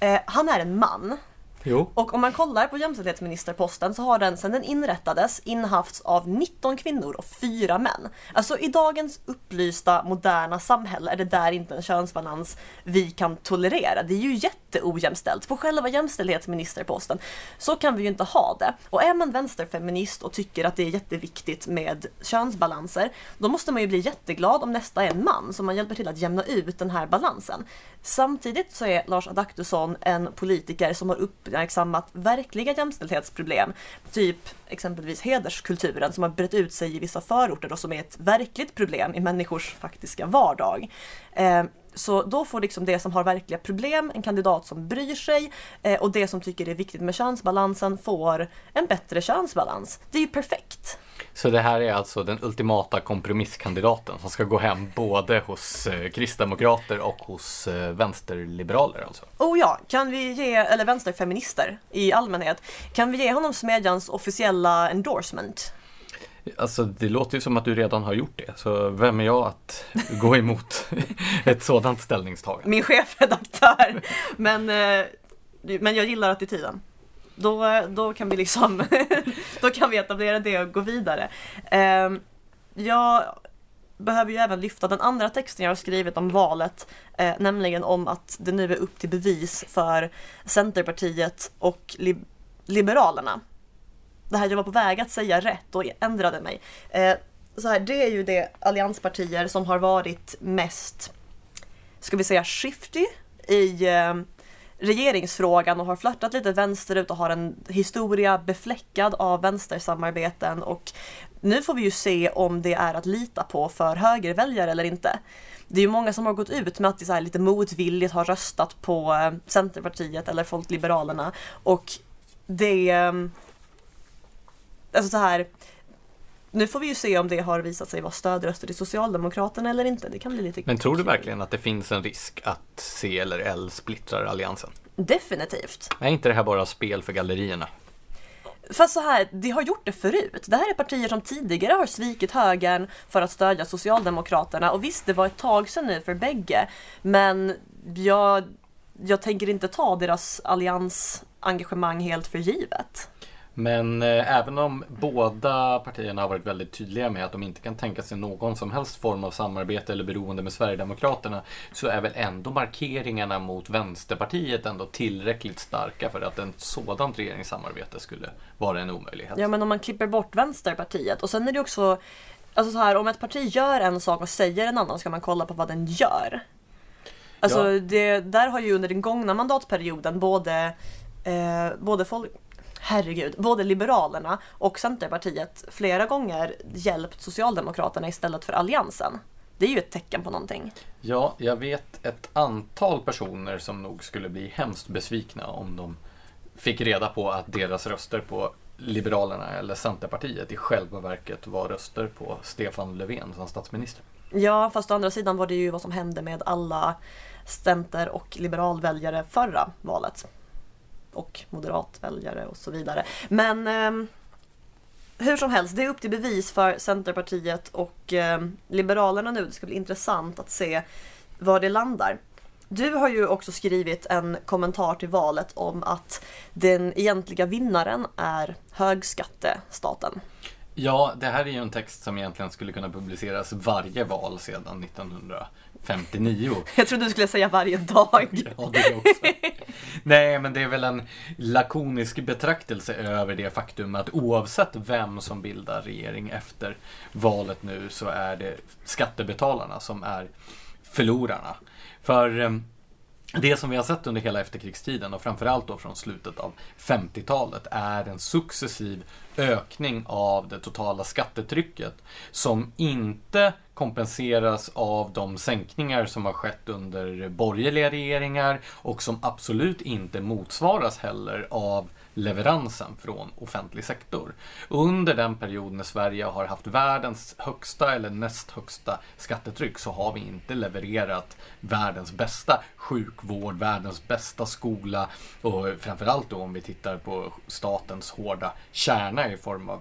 Eh, han är en man Jo. och om man kollar på jämställdhetsministerposten så har den sedan den inrättades innehafts av 19 kvinnor och 4 män. Alltså i dagens upplysta moderna samhälle är det där inte en könsbalans vi kan tolerera. Det är ju jätteojämställt. På själva jämställdhetsministerposten så kan vi ju inte ha det. Och är man vänsterfeminist och tycker att det är jätteviktigt med könsbalanser då måste man ju bli jätteglad om nästa är en man så man hjälper till att jämna ut den här balansen. Samtidigt så är Lars Adaktusson en politiker som har uppmärksammat verkliga jämställdhetsproblem. Typ exempelvis hederskulturen som har brett ut sig i vissa förorter och som är ett verkligt problem i människors faktiska vardag. Eh, så då får liksom det som har verkliga problem en kandidat som bryr sig eh, och det som tycker det är viktigt med könsbalansen får en bättre könsbalans. Det är ju perfekt. Så det här är alltså den ultimata kompromisskandidaten som ska gå hem både hos eh, kristdemokrater och hos eh, vänsterliberaler alltså. Oh ja, kan vi ge, eller vänsterfeminister i allmänhet, kan vi ge honom Smedjans officiella endorsement? Alltså det låter ju som att du redan har gjort det, så vem är jag att gå emot ett sådant ställningstagande? Min chefredaktör. Men, eh, men jag gillar attityden. Då, då kan vi liksom, då kan vi etablera det och gå vidare. Eh, Jag behöver ju även lyfta den andra texten jag har skrivit om valet, eh, nämligen om att det nu är upp till bevis för Centerpartiet och li Liberalerna. Det här jag var på väg att säga rätt och ändrade mig. Eh, så här, det är ju det allianspartier som har varit mest, ska vi säga shifty i eh, regeringsfrågan och har flörtat lite vänsterut och har en historia befläckad av vänstersamarbeten och nu får vi ju se om det är att lita på för högerväljare eller inte. Det är ju många som har gått ut med att de så lite motvilligt har röstat på eh, Centerpartiet eller Folkliberalerna och det... Eh, alltså så här... Nu får vi ju se om det har visat sig vara stödröster till Socialdemokraterna eller inte. Det kan bli lite Men tror du verkligen att det finns en risk att C eller L splittrar alliansen? Definitivt. Är inte det här bara spel för gallerierna? Fast så här, det har gjort det förut. Det här är partier som tidigare har svikit högern för att stödja Socialdemokraterna. Och visst, det var ett tag sedan nu för bägge. Men jag, jag tänker inte ta deras alliansengagemang helt för givet. Men eh, även om båda partierna har varit väldigt tydliga med att de inte kan tänka sig någon som helst form av samarbete eller beroende med Sverigedemokraterna så är väl ändå markeringarna mot Vänsterpartiet ändå tillräckligt starka för att ett sådant regeringssamarbete skulle vara en omöjlighet. Ja, men om man klipper bort Vänsterpartiet och sen är det också Alltså så här, om ett parti gör en sak och säger en annan ska man kolla på vad den gör. Alltså Ja. det, där har ju under den gångna mandatperioden både, eh, både folk, herregud, både Liberalerna och Centerpartiet flera gånger hjälpt Socialdemokraterna istället för Alliansen. Det är ju ett tecken på någonting. Ja, jag vet ett antal personer som nog skulle bli hemskt besvikna om de fick reda på att deras röster på Liberalerna eller Centerpartiet i själva verket var röster på Stefan Löfven som statsminister. Ja, fast å andra sidan var det ju vad som hände med alla center och liberalväljare förra valet. Och moderatväljare och så vidare. Men eh, hur som helst, det är upp till bevis för Centerpartiet och eh, Liberalerna nu. Det ska bli intressant att se var det landar. Du har ju också skrivit en kommentar till valet om att den egentliga vinnaren är högskattestaten. Ja, det här är ju en text som egentligen skulle kunna publiceras varje val sedan 1900. 1959. Jag trodde du skulle säga varje dag. Ja, det också. Nej, men det är väl en lakonisk betraktelse över det faktum att oavsett vem som bildar regering efter valet nu så är det skattebetalarna som är förlorarna. För ehm, det som vi har sett under hela efterkrigstiden och framförallt då från slutet av 50-talet är en successiv ökning av det totala skattetrycket som inte kompenseras av de sänkningar som har skett under borgerliga regeringar och som absolut inte motsvaras heller av leveransen från offentlig sektor. Under den period när Sverige har haft världens högsta eller näst högsta skattetryck så har vi inte levererat världens bästa sjukvård, världens bästa skola och framförallt då om vi tittar på statens hårda kärna i form av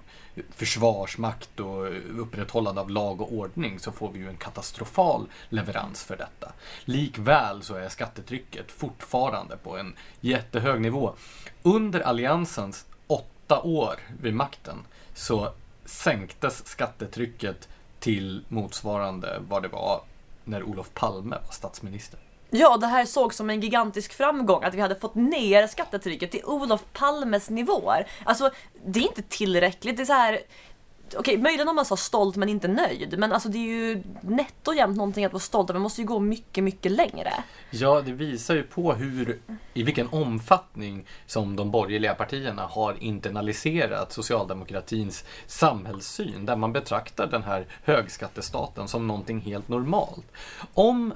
försvarsmakt och upprätthållande av lag och ordning så får vi ju en katastrofal leverans för detta. Likväl så är skattetrycket fortfarande på en jättehög nivå. Under alliansens åtta år vid makten så sänktes skattetrycket till motsvarande vad det var när Olof Palme var statsminister. Ja, det här sågs som en gigantisk framgång att vi hade fått ner skattetrycket till Olof Palmes nivåer. Alltså, det är inte tillräckligt. Det är så här okej, möjligen om man sa stolt men inte nöjd. Men alltså det är ju netto jämt någonting att vara stolt över. Man måste ju gå mycket, mycket längre. Ja, det visar ju på hur, i vilken omfattning som de borgerliga partierna har internaliserat socialdemokratins samhällssyn. Där man betraktar den här högskattestaten som någonting helt normalt. Om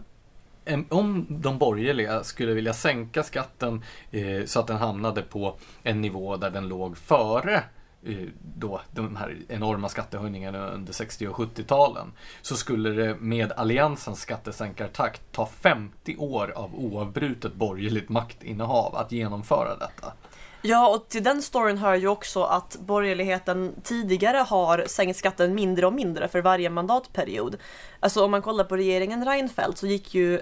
om de borgerliga skulle vilja sänka skatten eh, så att den hamnade på en nivå där den låg före eh, då, de här enorma skattehöjningarna under 60 och 70-talen så skulle det med Alliansens skattesänkartakt ta 50 år av oavbrutet borgerligt maktinnehav att genomföra detta. Ja, och till den storyn hör ju också att borgerligheten tidigare har sänkt skatten mindre och mindre för varje mandatperiod. Alltså om man kollar på regeringen Reinfeldt så gick ju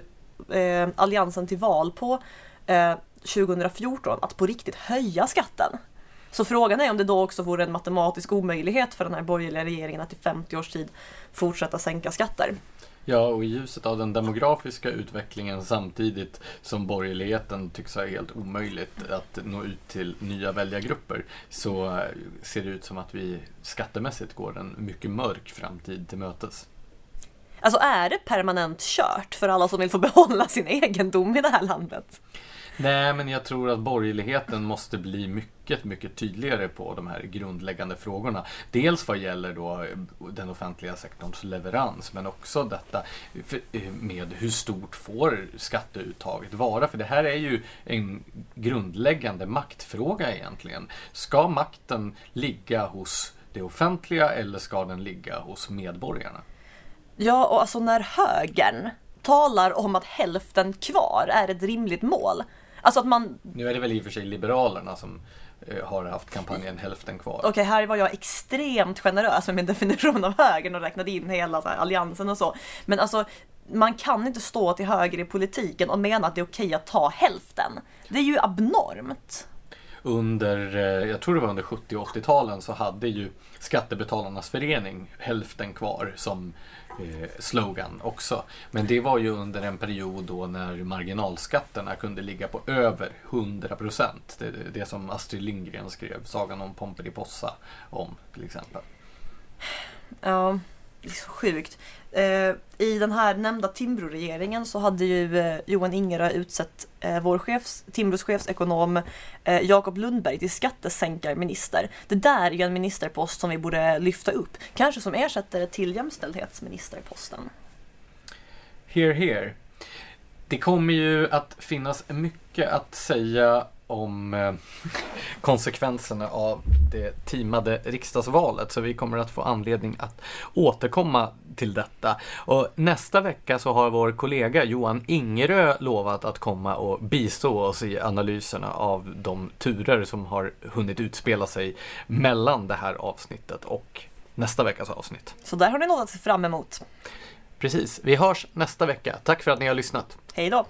eh, Alliansen till val på eh, 2014 att på riktigt höja skatten. Så frågan är om det då också vore en matematisk omöjlighet för den här borgerliga regeringen att i 50 års tid fortsätta sänka skatter. Ja, och i ljuset av den demografiska utvecklingen samtidigt som borgerligheten tycks ha helt omöjligt att nå ut till nya väljargrupper så eh, ser det ut som att vi skattemässigt går en mycket mörk framtid till mötes. Alltså är det permanent kört för alla som vill få behålla sin egendom i det här landet? Nej, men jag tror att borgerligheten måste bli mycket, mycket tydligare på de här grundläggande frågorna. Dels vad gäller då eh, den offentliga sektorns leverans, men också detta eh, med hur stort får skatteuttaget vara? För det här är ju en grundläggande maktfråga egentligen. Ska makten ligga hos det offentliga eller ska den ligga hos medborgarna? Ja, och alltså när högern talar om att hälften kvar är ett rimligt mål. Alltså att man... Nu är det väl i och för sig Liberalerna som eh, har haft kampanjen hälften kvar. Okej, okay, här var jag extremt generös med min definition av högern och räknade in hela här, alliansen och så. Men alltså, man kan inte stå till höger i politiken och mena att det är okej okay att ta hälften. Det är ju abnormt. Under, eh, jag tror det var under 70 och 80-talen så hade ju Skattebetalarnas förening hälften kvar som eh, slogan också. Men det var ju under en period då när marginalskatterna kunde ligga på över 100 procent. Det, det som Astrid Lindgren skrev, Sagan om Pomperipossa om till exempel. Ja, det är så sjukt. Eh, I den här nämnda Timbro-regeringen så hade ju eh, Johan Ingerö utsett eh, vår chefs, Timbros chefsekonom Jakob Lundberg till skattesänkarminister. Det där är ju en ministerpost som vi borde lyfta upp, kanske som ersättare till jämställdhetsministerposten. Here, here. Det kommer ju att finnas mycket att säga om eh, konsekvenserna av det teamade riksdagsvalet. Så vi kommer att få anledning att återkomma till detta. Och nästa vecka så har vår kollega Johan Ingerö lovat att komma och bistå oss i analyserna av de turer som har hunnit utspela sig mellan det här avsnittet och nästa veckas avsnitt. Så där har ni något att se fram emot. Precis, vi hörs nästa vecka. Tack för att ni har lyssnat. Hej då!